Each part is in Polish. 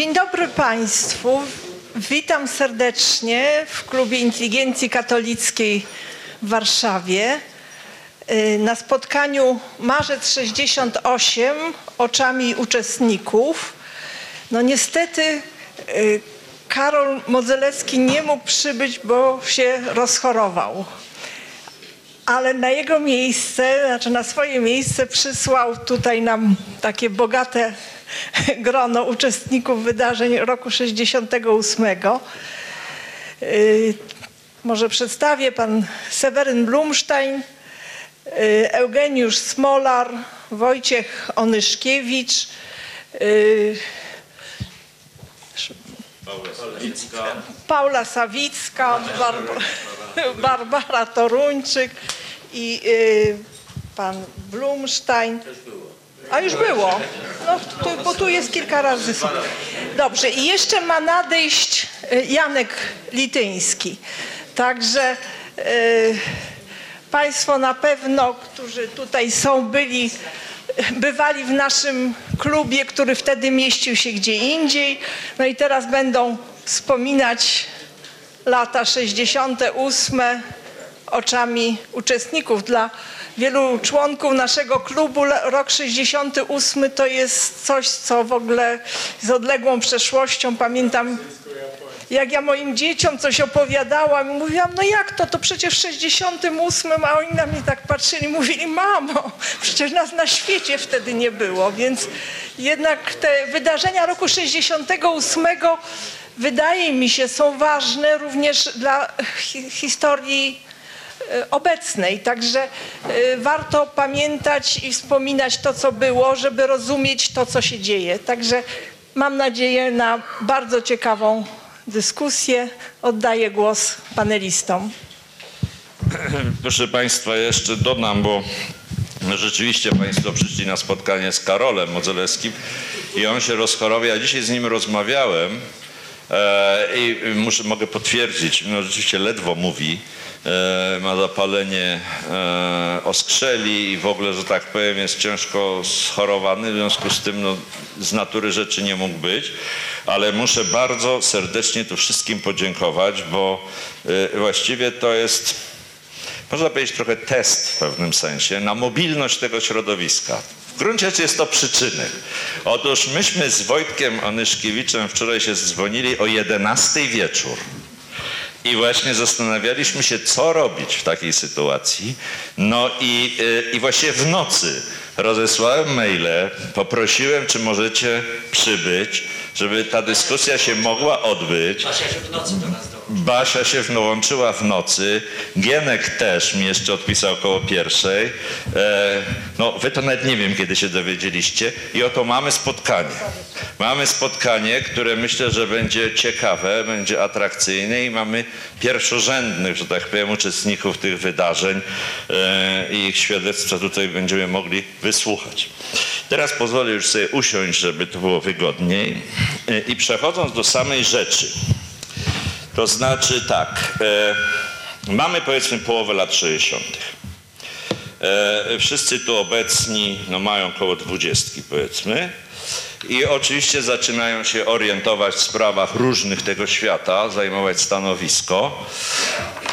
Dzień dobry Państwu. Witam serdecznie w Klubie Inteligencji Katolickiej w Warszawie y, na spotkaniu Marzec 68 oczami uczestników. No niestety y, Karol Modzelewski nie mógł przybyć, bo się rozchorował. Ale na jego miejsce, znaczy na swoje miejsce przysłał tutaj nam takie bogate grono uczestników wydarzeń roku 68. Yy, Może przedstawię pan Seweryn Blumstein, yy, Eugeniusz Smolar, Wojciech Onyszkiewicz, yy, Paula Sawicka, Barb- Barbara Toruńczyk i y, pan Blumstein. A już było. No, tu, bo tu jest kilka razy. Dobrze, i jeszcze ma nadejść y, Janek Lityński. Także y, Państwo na pewno, którzy tutaj są, byli, bywali w naszym klubie, który wtedy mieścił się gdzie indziej. No i teraz będą wspominać lata 68 oczami uczestników. Dla wielu członków naszego klubu rok 68 to jest coś, co w ogóle z odległą przeszłością. Pamiętam, jak ja moim dzieciom coś opowiadałam i mówiłam, no jak to, to przecież w 68, a oni na mnie tak patrzyli, mówili, mamo, przecież nas na świecie wtedy nie było, więc jednak te wydarzenia roku 68 wydaje mi się są ważne również dla hi- historii obecnej. Także e, warto pamiętać i wspominać to, co było, żeby rozumieć to, co się dzieje. Także mam nadzieję na bardzo ciekawą dyskusję. Oddaję głos panelistom. Proszę Państwa, jeszcze dodam, bo rzeczywiście Państwo przyszli na spotkanie z Karolem Modzelewskim i on się rozchorował. Ja dzisiaj z nim rozmawiałem e, i muszę, mogę potwierdzić, no rzeczywiście ledwo mówi, e, ma zapalenie e, oskrzeli i w ogóle, że tak powiem, jest ciężko schorowany, w związku z tym no, z natury rzeczy nie mógł być, ale muszę bardzo serdecznie tu wszystkim podziękować, bo e, właściwie to jest można powiedzieć trochę test w pewnym sensie na mobilność tego środowiska. W gruncie rzeczy jest to przyczynek. Otóż myśmy z Wojtkiem Onyszkiewiczem wczoraj się dzwonili o 11 wieczór. I właśnie zastanawialiśmy się, co robić w takiej sytuacji. No i, y, i właśnie w nocy rozesłałem maile, poprosiłem, czy możecie przybyć, żeby ta dyskusja się mogła odbyć. Basia się w nocy do nas dołączyła. Basia się dołączyła w nocy, Gienek też mi jeszcze odpisał koło pierwszej. E, no wy to nawet nie wiem, kiedy się dowiedzieliście. I oto mamy spotkanie. Mamy spotkanie, które myślę, że będzie ciekawe, będzie atrakcyjne i mamy pierwszorzędnych, że tak powiem, uczestników tych wydarzeń e, i ich świadectwa tutaj będziemy mogli wysłuchać. Teraz pozwolę już sobie usiąść, żeby to było wygodniej. E, I przechodząc do samej rzeczy. To znaczy tak, e, mamy powiedzmy połowę lat 60. E, wszyscy tu obecni no, mają około dwudziestki powiedzmy i oczywiście zaczynają się orientować w sprawach różnych tego świata, zajmować stanowisko.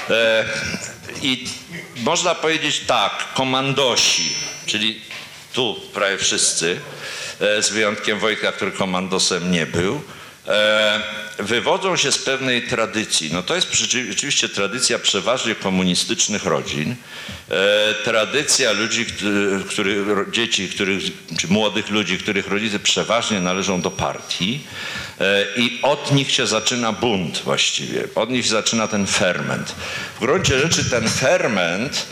E, I można powiedzieć tak, komandosi, czyli tu prawie wszyscy, e, z wyjątkiem Wojtka, który komandosem nie był, e, wywodzą się z pewnej tradycji. No to jest rzeczywiście tradycja przeważnie komunistycznych rodzin, e, tradycja ludzi, ro- dzieci, których, czy młodych ludzi, których rodzice przeważnie należą do partii i od nich się zaczyna bunt właściwie, od nich zaczyna ten ferment. W gruncie rzeczy ten ferment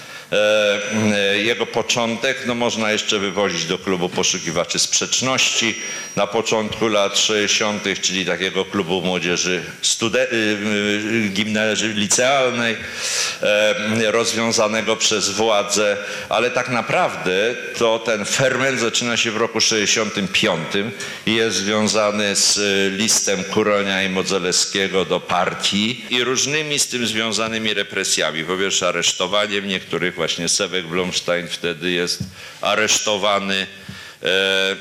Jego początek no, można jeszcze wywozić do klubu poszukiwaczy sprzeczności na początku lat 60., czyli takiego klubu młodzieży y, y, gimnazjum licealnej, e, rozwiązanego przez władze, ale tak naprawdę to ten ferment zaczyna się w roku 65 i jest związany z y, listem Kuronia i Modzelewskiego do partii i różnymi z tym związanymi represjami. Po pierwsze aresztowaniem niektórych, właśnie Sewek Blomstein wtedy jest aresztowany.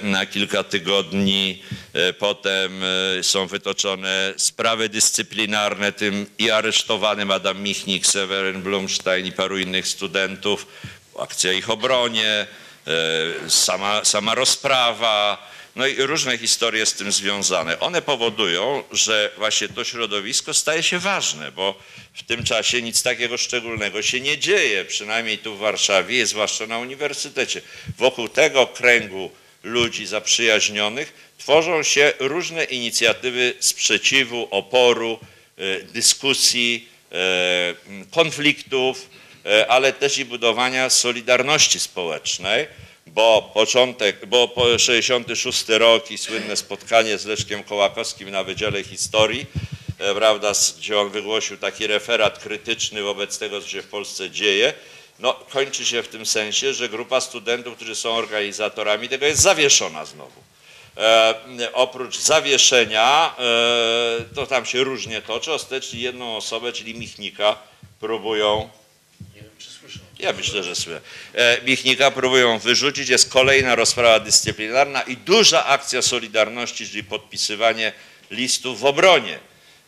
na kilka tygodni. E, Potem e, są wytoczone sprawy dyscyplinarne tym i aresztowanym Adam Michnik, Seweryn Blumstein i paru innych studentów. Akcja ich obronie, e, sama, sama rozprawa, no i różne historie z tym związane. One powodują, że właśnie to środowisko staje się ważne, bo w tym czasie nic takiego szczególnego się nie dzieje, przynajmniej tu w Warszawie, zwłaszcza na uniwersytecie. Wokół tego kręgu ludzi zaprzyjaźnionych tworzą się różne inicjatywy sprzeciwu, oporu, e, dyskusji, e, konfliktów, e, ale też i budowania solidarności społecznej, bo początek, bo po 66 rok i słynne spotkanie z Leszkiem Kołakowskim na Wydziale Historii, e, prawda, gdzie on wygłosił taki referat krytyczny wobec tego, co się w Polsce dzieje, no kończy się w tym sensie, że grupa studentów, którzy są organizatorami tego jest zawieszona znowu. E, oprócz zawieszenia, e, to tam się różnie toczy, ostatecznie jedną osobę, czyli Michnika, próbują ja myślę, że słyszę. E, Michnika próbują wyrzucić, jest kolejna rozprawa dyscyplinarna i duża akcja Solidarności, czyli podpisywanie listów w obronie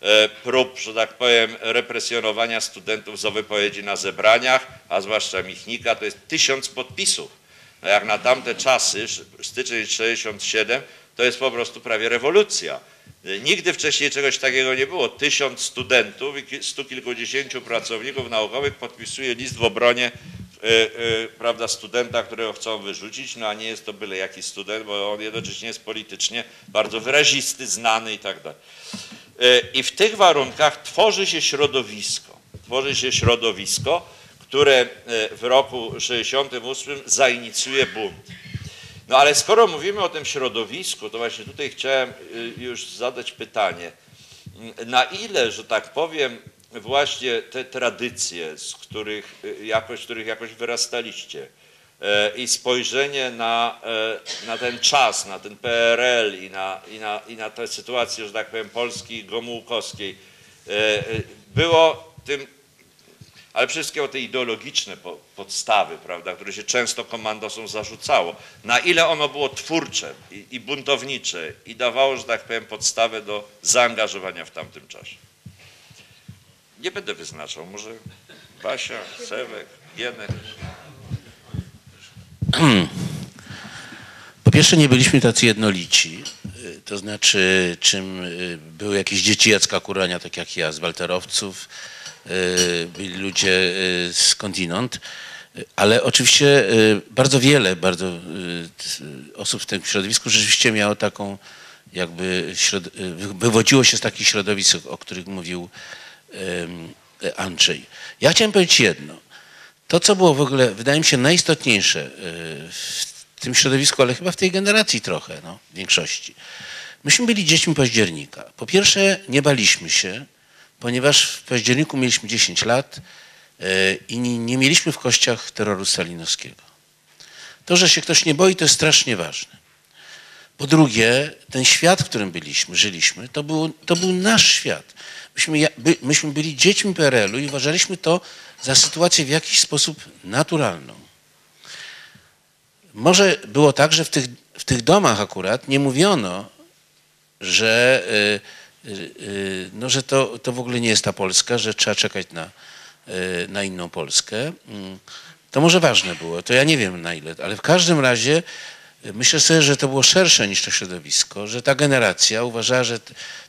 e, prób, że tak powiem, represjonowania studentów za wypowiedzi na zebraniach, a zwłaszcza Michnika, to jest tysiąc podpisów. No jak na tamte czasy, styczeń 67, to jest po prostu prawie rewolucja. Nigdy wcześniej czegoś takiego nie było. Tysiąc studentów i stu kilkudziesięciu pracowników naukowych podpisuje list w obronie e, e, prawda, studenta, którego chcą wyrzucić, no a nie jest to byle jaki student, bo on jednocześnie jest politycznie bardzo wyrazisty, znany i tak dalej. E, I w tych warunkach tworzy się środowisko. Tworzy się środowisko, które w roku 68 zainicjuje bunt. No ale skoro mówimy o tym środowisku, to właśnie tutaj chciałem y, już zadać pytanie. Na ile, że tak powiem, właśnie te tradycje, z których y, jakoś, których jakoś wyrastaliście e, i spojrzenie na, na ten czas, na ten PRL i na, i, na, i na tę sytuację, że tak powiem, Polski Gomułkowskiej, było tym ale o te ideologiczne po, podstawy, prawda, które się często komandosom zarzucało. Na ile ono było twórcze i, i buntownicze i dawało, że tak powiem, podstawę do zaangażowania w tamtym czasie. Nie będę wyznaczał, może Basia, Sewek, Gienek. Po pierwsze nie byliśmy tacy jednolici, to znaczy czym y, były jakieś dzieci Jacka Kurania, tak jak ja, z Walterowców, byli ludzie y, skądinąd, y, ale oczywiście y, bardzo wiele, bardzo y, osób w tym środowisku rzeczywiście miało taką jakby, y, wywodziło się z takich środowisk, o których mówił Andrzej. Ja chciałem powiedzieć jedno. To, co było w ogóle, wydaje mi się, najistotniejsze y, w tym środowisku, ale chyba w tej generacji trochę, no, w większości. Myśmy byli dziećmi października. Po pierwsze, nie baliśmy się, ponieważ w październiku mieliśmy 10 lat y, i nie, mieliśmy w kościach terroru stalinowskiego. To, że się ktoś nie boi, to jest strasznie ważne. Po drugie, ten świat, w którym byliśmy, żyliśmy, to był, to był nasz świat. Myśmy, myśmy byli dziećmi PRL-u i uważaliśmy to za sytuację w jakiś sposób naturalną. Może było tak, że w tych, w tych domach akurat nie mówiono, że, y, y, y, no, że to, to w ogóle nie jest ta Polska, że trzeba czekać na, y, na inną Polskę. Mm, To może ważne było, to ja nie wiem na ile, ale w każdym razie y, myślę sobie, że to było szersze niż to środowisko, że ta generacja uważała, że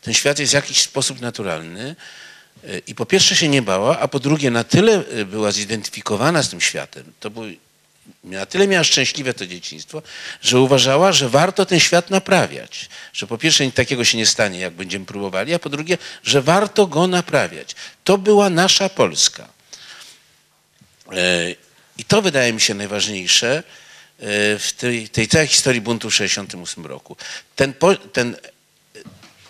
ten świat jest w jakiś sposób naturalny y, i po pierwsze się nie bała, a po drugie na tyle y, była zidentyfikowana z tym światem, to był, na tyle miała szczęśliwe to dzieciństwo, że uważała, że warto ten świat naprawiać. Że po pierwsze nic takiego się nie stanie, jak będziemy próbowali, a po drugie, że warto go naprawiać. To była nasza Polska. E, I to wydaje mi się najważniejsze e, w tej, tej całej historii buntu w 1968 roku. Ten, ten,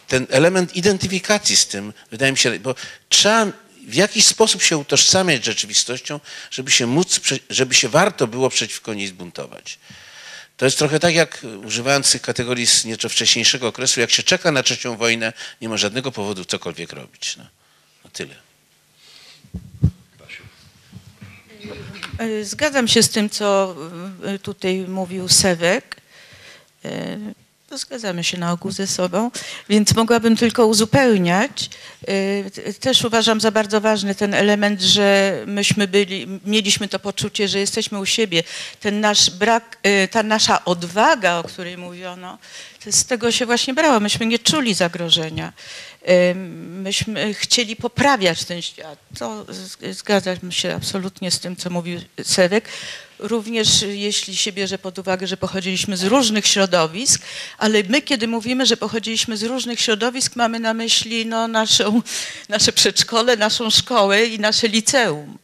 ten element identyfikacji z tym, wydaje mi się, bo trzeba w jakiś sposób się utożsamiać z rzeczywistością, żeby się móc, żeby się warto było przeciwko niej zbuntować. To jest trochę tak, jak używając tych kategorii z nieco wcześniejszego okresu, jak się czeka na trzecią wojnę, nie ma żadnego powodu cokolwiek robić. No, no tyle. Zgadzam się z tym, co tutaj mówił Sewek. Zgadzamy się na ogół ze sobą, więc mogłabym tylko uzupełniać. T- Też uważam za bardzo ważny ten element, że myśmy byli, mieliśmy to poczucie, że jesteśmy u siebie. Ten nasz brak, e, ta nasza odwaga, o której mówiono, z tego się właśnie brało. Myśmy nie czuli zagrożenia. Myśmy chcieli poprawiać ten świat. To zgadzam się absolutnie z tym, co mówił Sewek. Również jeśli się bierze pod uwagę, że pochodziliśmy z różnych środowisk, ale my, kiedy mówimy, że pochodziliśmy z różnych środowisk, mamy na myśli no, naszą, nasze przedszkole, naszą szkołę i nasze liceum.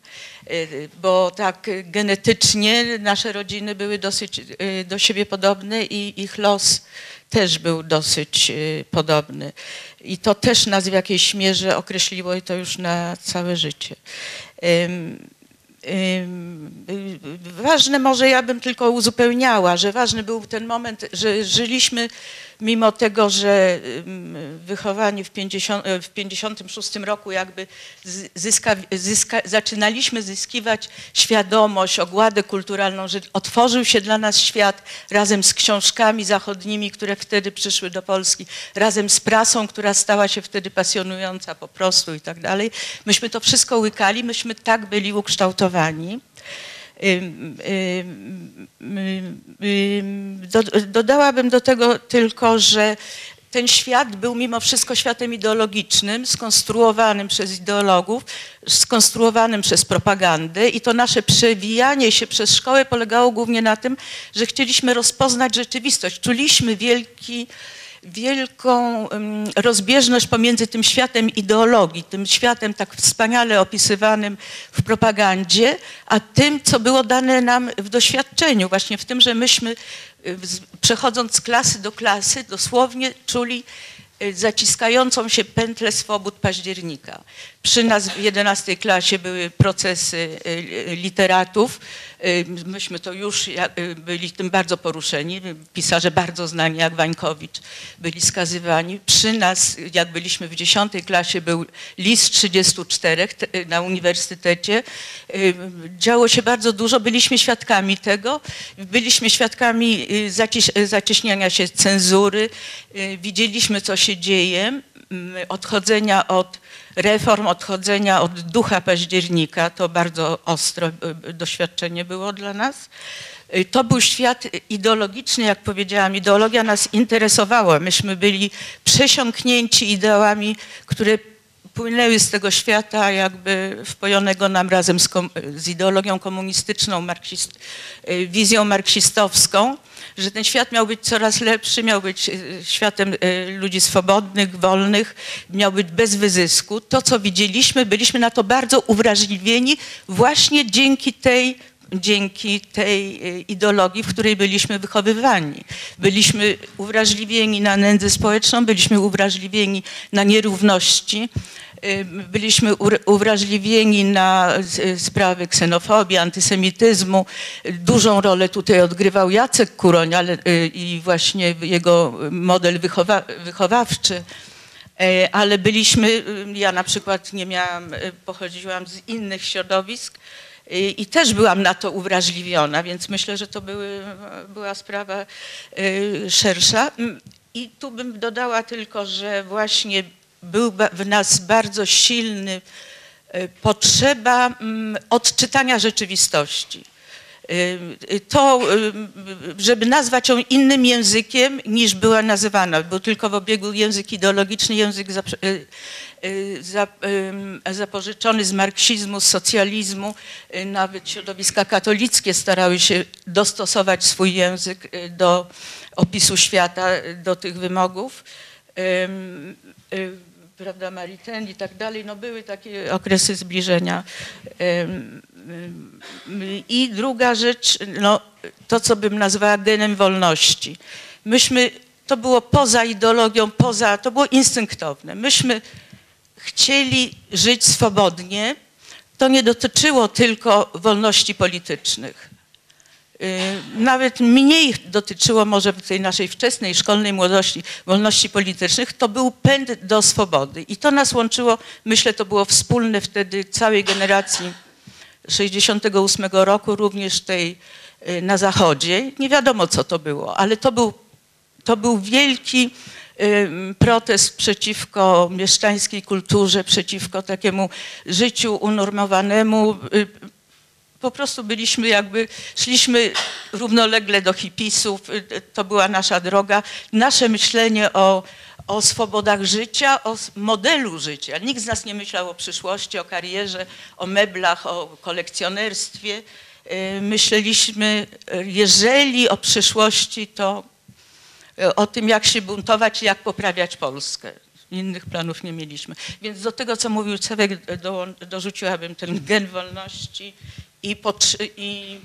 Y, Bo tak y, genetycznie nasze rodziny były dosyć y, do siebie podobne i ich los też był dosyć y, podobny. I to też nas w jakiejś mierze określiło i to już na całe życie. Y, Ważne może ja bym tylko uzupełniała, że ważny był ten moment, że żyliśmy mimo tego, że ym, wychowani w, 50, w 56 roku jakby zyska, zyska, zaczynaliśmy zyskiwać świadomość, ogładę kulturalną, że otworzył się dla nas świat razem z książkami zachodnimi, które wtedy przyszły do Polski, razem z prasą, która stała się wtedy pasjonująca po prostu i tak dalej. Myśmy to wszystko łykali, myśmy tak byli ukształtowani. Dodałabym do tego tylko, że ten świat był mimo wszystko światem ideologicznym, skonstruowanym przez ideologów, skonstruowanym przez propagandę i to nasze przewijanie się przez szkołę polegało głównie na tym, że chcieliśmy rozpoznać rzeczywistość. Czuliśmy wielki, wielką rozbieżność pomiędzy tym światem ideologii, tym światem tak wspaniale opisywanym w propagandzie, a tym, co było dane nam w doświadczeniu, właśnie w tym, że myśmy przechodząc z klasy do klasy dosłownie czuli zaciskającą się pętlę swobód października. Przy nas w 11 klasie były procesy y, y, literatów. Y, Myśmy to już y, byli tym bardzo poruszeni. Pisarze bardzo znani jak Wańkowicz byli skazywani. Przy nas, jak byliśmy w 10 klasie, był list 34 te- y, na uniwersytecie. Y, Działo się bardzo dużo, byliśmy świadkami tego. Byliśmy świadkami y, y, zacieśniania się cenzury. Y, Widzieliśmy, co się dzieje. mm, Odchodzenia od reform, odchodzenia od ducha października. To bardzo ostre doświadczenie było dla nas. Y, To był świat ideologiczny, jak powiedziałam. Ideologia nas interesowała. Myśmy byli przesiąknięci ideałami, które płynęły z tego świata jakby wpojonego nam razem z, kom, z ideologią komunistyczną, marksist, y, wizją marksistowską, że ten świat miał być coraz lepszy, miał być y, światem y, ludzi swobodnych, wolnych, miał być bez wyzysku. To, co widzieliśmy, byliśmy na to bardzo uwrażliwieni właśnie dzięki tej dzięki tej y, ideologii, w której byliśmy wychowywani. Byliśmy uwrażliwieni na nędzę społeczną, byliśmy uwrażliwieni na nierówności, y, byliśmy uwrażliwieni na y, sprawy ksenofobii, antysemityzmu. Dużą rolę tutaj odgrywał Jacek Kuroń ale, i właśnie jego model wychowa- wychowawczy. E, ale byliśmy, ja na przykład nie miałam, pochodziłam z innych środowisk i też byłam na to uwrażliwiona, więc myślę, że to były, była sprawa y, szersza. Mm, I tu bym dodała tylko, że właśnie był w nas bardzo silny y, potrzeba mm, odczytania rzeczywistości. Y, To, żeby nazwać ją innym językiem niż była nazywana, był tylko w obiegu język ideologiczny, język y, za- zapożyczony z marksizmu, z socjalizmu. Y, Nawet środowiska katolickie starały się dostosować swój język y, do opisu świata, do tych wymogów. Ym, Prawda, Maritain i tak dalej, no były takie okresy zbliżenia. I druga rzecz, no, to co bym nazwała genem wolności. Myśmy, to było poza ideologią, poza, to było instynktowne. Myśmy chcieli żyć swobodnie. To nie dotyczyło tylko wolności politycznych. Y, Nawet mniej dotyczyło może tej naszej wczesnej szkolnej młodości wolności politycznych, to był pęd do swobody. I to nas łączyło, myślę, to było wspólne wtedy całej generacji 68 roku, również tej y, na zachodzie. Nie wiadomo, co to było, ale to był to był wielki protest przeciwko mieszczańskiej kulturze, przeciwko takiemu życiu unormowanemu. Y, Po prostu byliśmy jakby, szliśmy równolegle do hipisów, y, to była nasza droga. Nasze myślenie o, o swobodach życia, o modelu życia. Nikt z nas nie myślał o przyszłości, o karierze, o meblach, o kolekcjonerstwie. Y, Myśleliśmy, jeżeli o przyszłości, to o tym, jak się buntować i jak poprawiać Polskę. Innych planów nie mieliśmy. Więc do tego, co mówił Cewek, dołą- dorzuciłabym ten gen wolności i, potrzy- i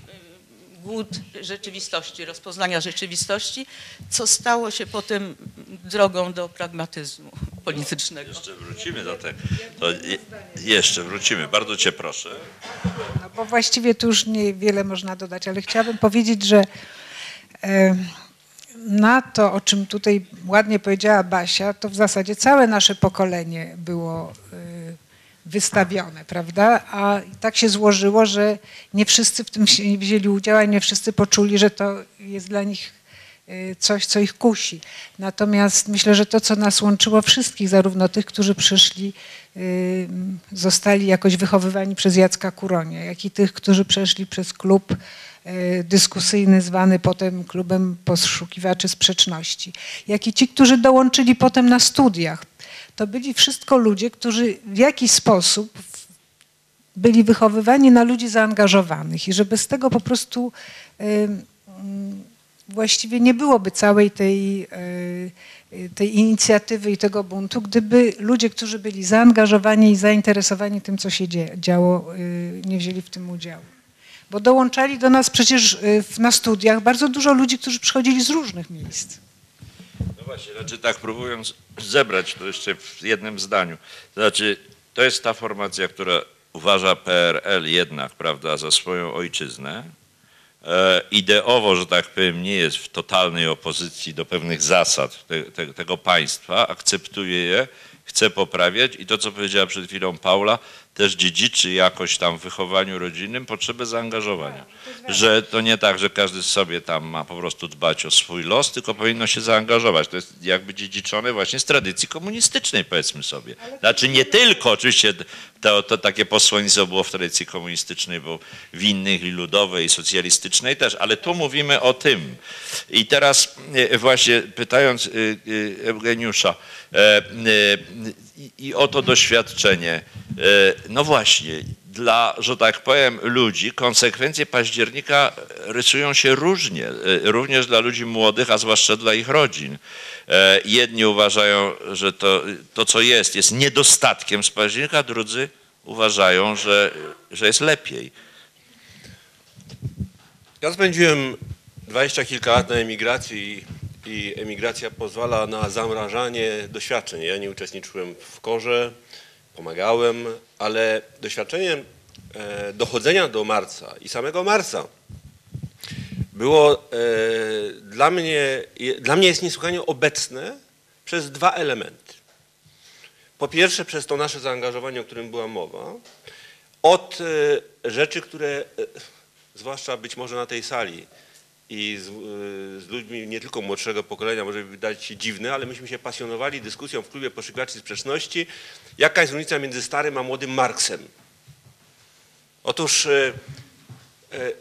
y, głód rzeczywistości, rozpoznania rzeczywistości, co stało się potem drogą do pragmatyzmu politycznego. Jeszcze wrócimy do tego. Je, jeszcze wrócimy. Bardzo cię proszę. No bo właściwie tu już niewiele można dodać, ale chciałabym powiedzieć, że e, na to, o czym tutaj ładnie powiedziała Basia, to w zasadzie całe nasze pokolenie było e, wystawione, prawda? A tak się złożyło, że nie wszyscy w tym się wzięli udział, i nie wszyscy poczuli, że to jest dla nich e, coś, co ich kusi. Natomiast myślę, że to, co nas łączyło wszystkich, zarówno tych, którzy przyszli, y, zostali jakoś wychowywani przez Jacka Kuronia, jak i tych, którzy przeszli przez klub y, dyskusyjny zwany potem klubem poszukiwaczy sprzeczności, jak i ci, którzy dołączyli potem na studiach. To byli wszystko ludzie, którzy w jakiś sposób byli wychowywani na ludzi zaangażowanych i że bez tego po prostu mm, właściwie nie byłoby całej tej, y, tej inicjatywy i tego buntu, gdyby ludzie, którzy byli zaangażowani i zainteresowani tym, co się dzie- działo, nie wzięli w tym udziału. Bo dołączali do nas przecież y, na studiach bardzo dużo ludzi, którzy przychodzili z różnych miejsc. No właśnie, znaczy tak próbując zebrać to jeszcze w jednym zdaniu. Znaczy, to jest ta formacja, która uważa PRL jednak, prawda, za swoją ojczyznę. E, ideowo, że tak powiem, nie jest w totalnej opozycji do pewnych zasad te, te, tego państwa, akceptuje je, chce poprawiać i to, co powiedziała przed chwilą Paula, też dziedziczy jakoś tam w wychowaniu rodzinnym potrzebę zaangażowania. Że to nie tak, że każdy sobie tam ma po prostu dbać o swój los, tylko powinno się zaangażować. To jest jakby dziedziczone właśnie z tradycji komunistycznej, powiedzmy sobie. Znaczy nie tylko, oczywiście to, to takie posłannictwo było w tradycji komunistycznej, bo w innych i ludowej, i socjalistycznej też, ale tu mówimy o tym. I teraz e, właśnie pytając e, e, Eugeniusza i- o to doświadczenie, no właśnie, dla, że tak powiem, ludzi konsekwencje października rysują się różnie, e, również dla ludzi młodych, a zwłaszcza dla ich rodzin. E, Jedni uważają, że to, to co jest, jest niedostatkiem z października, drudzy uważają, że, że jest lepiej. Ja spędziłem dwadzieścia kilka lat na emigracji i, i emigracja pozwala na zamrażanie doświadczeń. Ja nie uczestniczyłem w korze, pomagałem, ale doświadczenie e, dochodzenia do marca i samego marca było e, dla, mnie, dla mnie jest niesłychanie obecne przez dwa elementy. Po pierwsze przez to nasze zaangażowanie, o którym była mowa, od e, rzeczy, które zwłaszcza być może na tej sali i z, y, z ludźmi nie tylko młodszego pokolenia może wydać się dziwne, ale myśmy się pasjonowali dyskusją w klubie poszukiwaczy sprzeczności, jaka jest różnica między starym a młodym Marksem. Otóż e, e,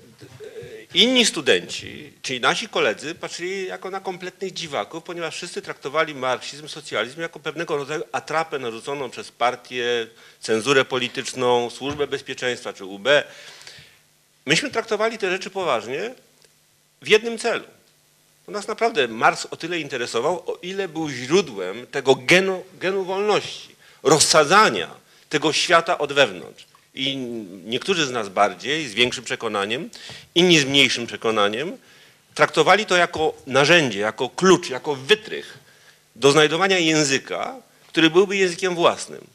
inni studenci, czyli nasi koledzy, patrzyli jako na kompletnych dziwaków, ponieważ wszyscy traktowali marksizm, socjalizm jako pewnego rodzaju atrapę narzuconą przez partię, cenzurę polityczną, służbę bezpieczeństwa czy UB. Myśmy traktowali te rzeczy poważnie w jednym celu. Bo nas naprawdę Marks o tyle interesował, o ile był źródłem tego genu, genu wolności, rozsadzania tego świata od wewnątrz. I niektórzy z nas bardziej, z większym przekonaniem, inni z mniejszym przekonaniem, traktowali to jako narzędzie, jako klucz, jako wytrych do znajdowania języka, który byłby językiem własnym.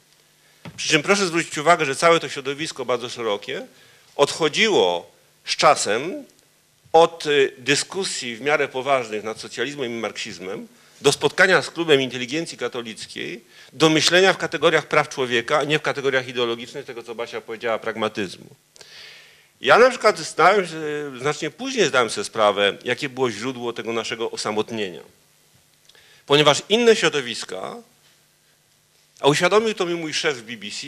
Przy czym proszę zwrócić uwagę, że całe to środowisko bardzo szerokie odchodziło z czasem od y, dyskusji w miarę poważnych nad socjalizmem i marksizmem do spotkania z klubem inteligencji katolickiej, do myślenia w kategoriach praw człowieka, a nie w kategoriach ideologicznych, tego co Basia powiedziała, pragmatyzmu. Ja na przykład zdałem, się- znacznie później zdałem sobie sprawę, jakie było źródło tego naszego osamotnienia. ponieważ inne środowiska, a uświadomił to mi mój szef w BBC,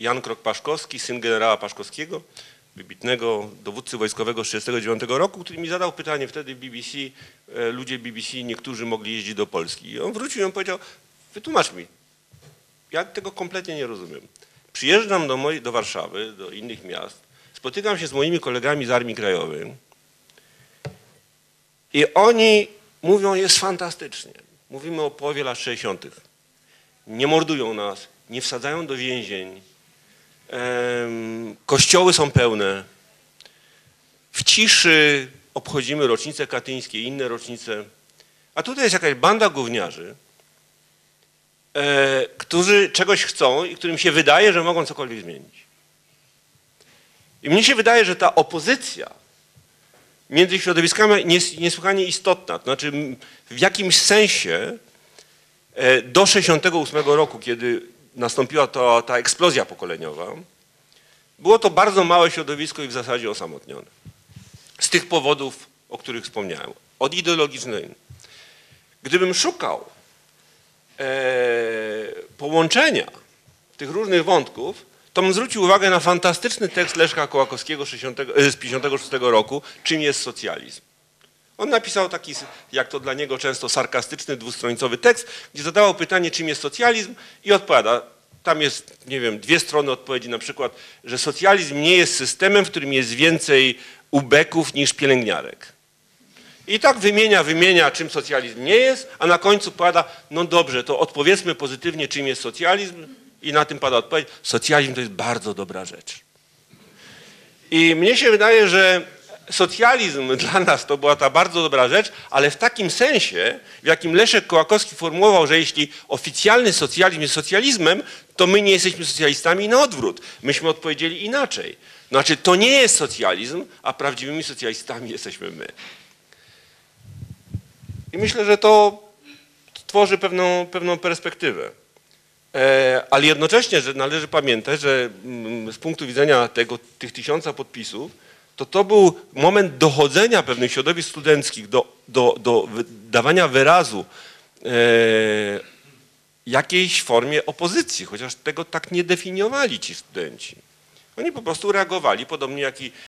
Jan Krok-Paszkowski, syn generała Paszkowskiego, wybitnego dowódcy wojskowego z 1939 roku, który mi zadał pytanie wtedy BBC, e, ludzie BBC, niektórzy mogli jeździć do Polski. I on wrócił i on powiedział, wytłumacz mi, ja tego kompletnie nie rozumiem. Przyjeżdżam do, mojej, do Warszawy, do innych miast, spotykam się z moimi kolegami z Armii Krajowej i oni mówią, jest fantastycznie. Mówimy o połowie lat 60. Nie mordują nas, nie wsadzają do więzień, kościoły są pełne. W ciszy obchodzimy rocznice katyńskie inne rocznice. A tutaj jest jakaś banda gówniarzy, e, którzy czegoś chcą i którym się wydaje, że mogą cokolwiek zmienić. I mnie się wydaje, że ta opozycja między środowiskami jest niesłychanie istotna. To znaczy w jakimś sensie e, do 68 roku, kiedy nastąpiła to, ta eksplozja pokoleniowa, było to bardzo małe środowisko i w zasadzie osamotnione. Z tych powodów, o których wspomniałem. Od ideologicznej. Gdybym szukał e, połączenia tych różnych wątków, to bym zwrócił uwagę na fantastyczny tekst Leszka Kołakowskiego 60, e, z 56 roku, czym jest socjalizm. On napisał taki, jak to dla niego często sarkastyczny, dwustronicowy tekst, gdzie zadawał pytanie, czym jest socjalizm i odpowiada. Tam jest, nie wiem, dwie strony odpowiedzi, na przykład, że socjalizm nie jest systemem, w którym jest więcej ubeków niż pielęgniarek. I tak wymienia, wymienia, czym socjalizm nie jest, a na końcu pada, no dobrze, to odpowiedzmy pozytywnie, czym jest socjalizm i na tym pada odpowiedź, socjalizm to jest bardzo dobra rzecz. I mnie się wydaje, że socjalizm dla nas to była ta bardzo dobra rzecz, ale w takim sensie, w jakim Leszek Kołakowski formułował, że jeśli oficjalny socjalizm jest socjalizmem, to my nie jesteśmy socjalistami i na odwrót. Myśmy odpowiedzieli inaczej. Znaczy, to nie jest socjalizm, a prawdziwymi socjalistami jesteśmy my. I myślę, że to tworzy pewną, pewną perspektywę. E, ale jednocześnie że należy pamiętać, że mm, z punktu widzenia tego, tych tysiąca podpisów, to to był moment dochodzenia pewnych środowisk studenckich do, do, do dawania wyrazu e, jakiejś formie opozycji, chociaż tego tak nie definiowali ci studenci. Oni po prostu reagowali, podobnie jak i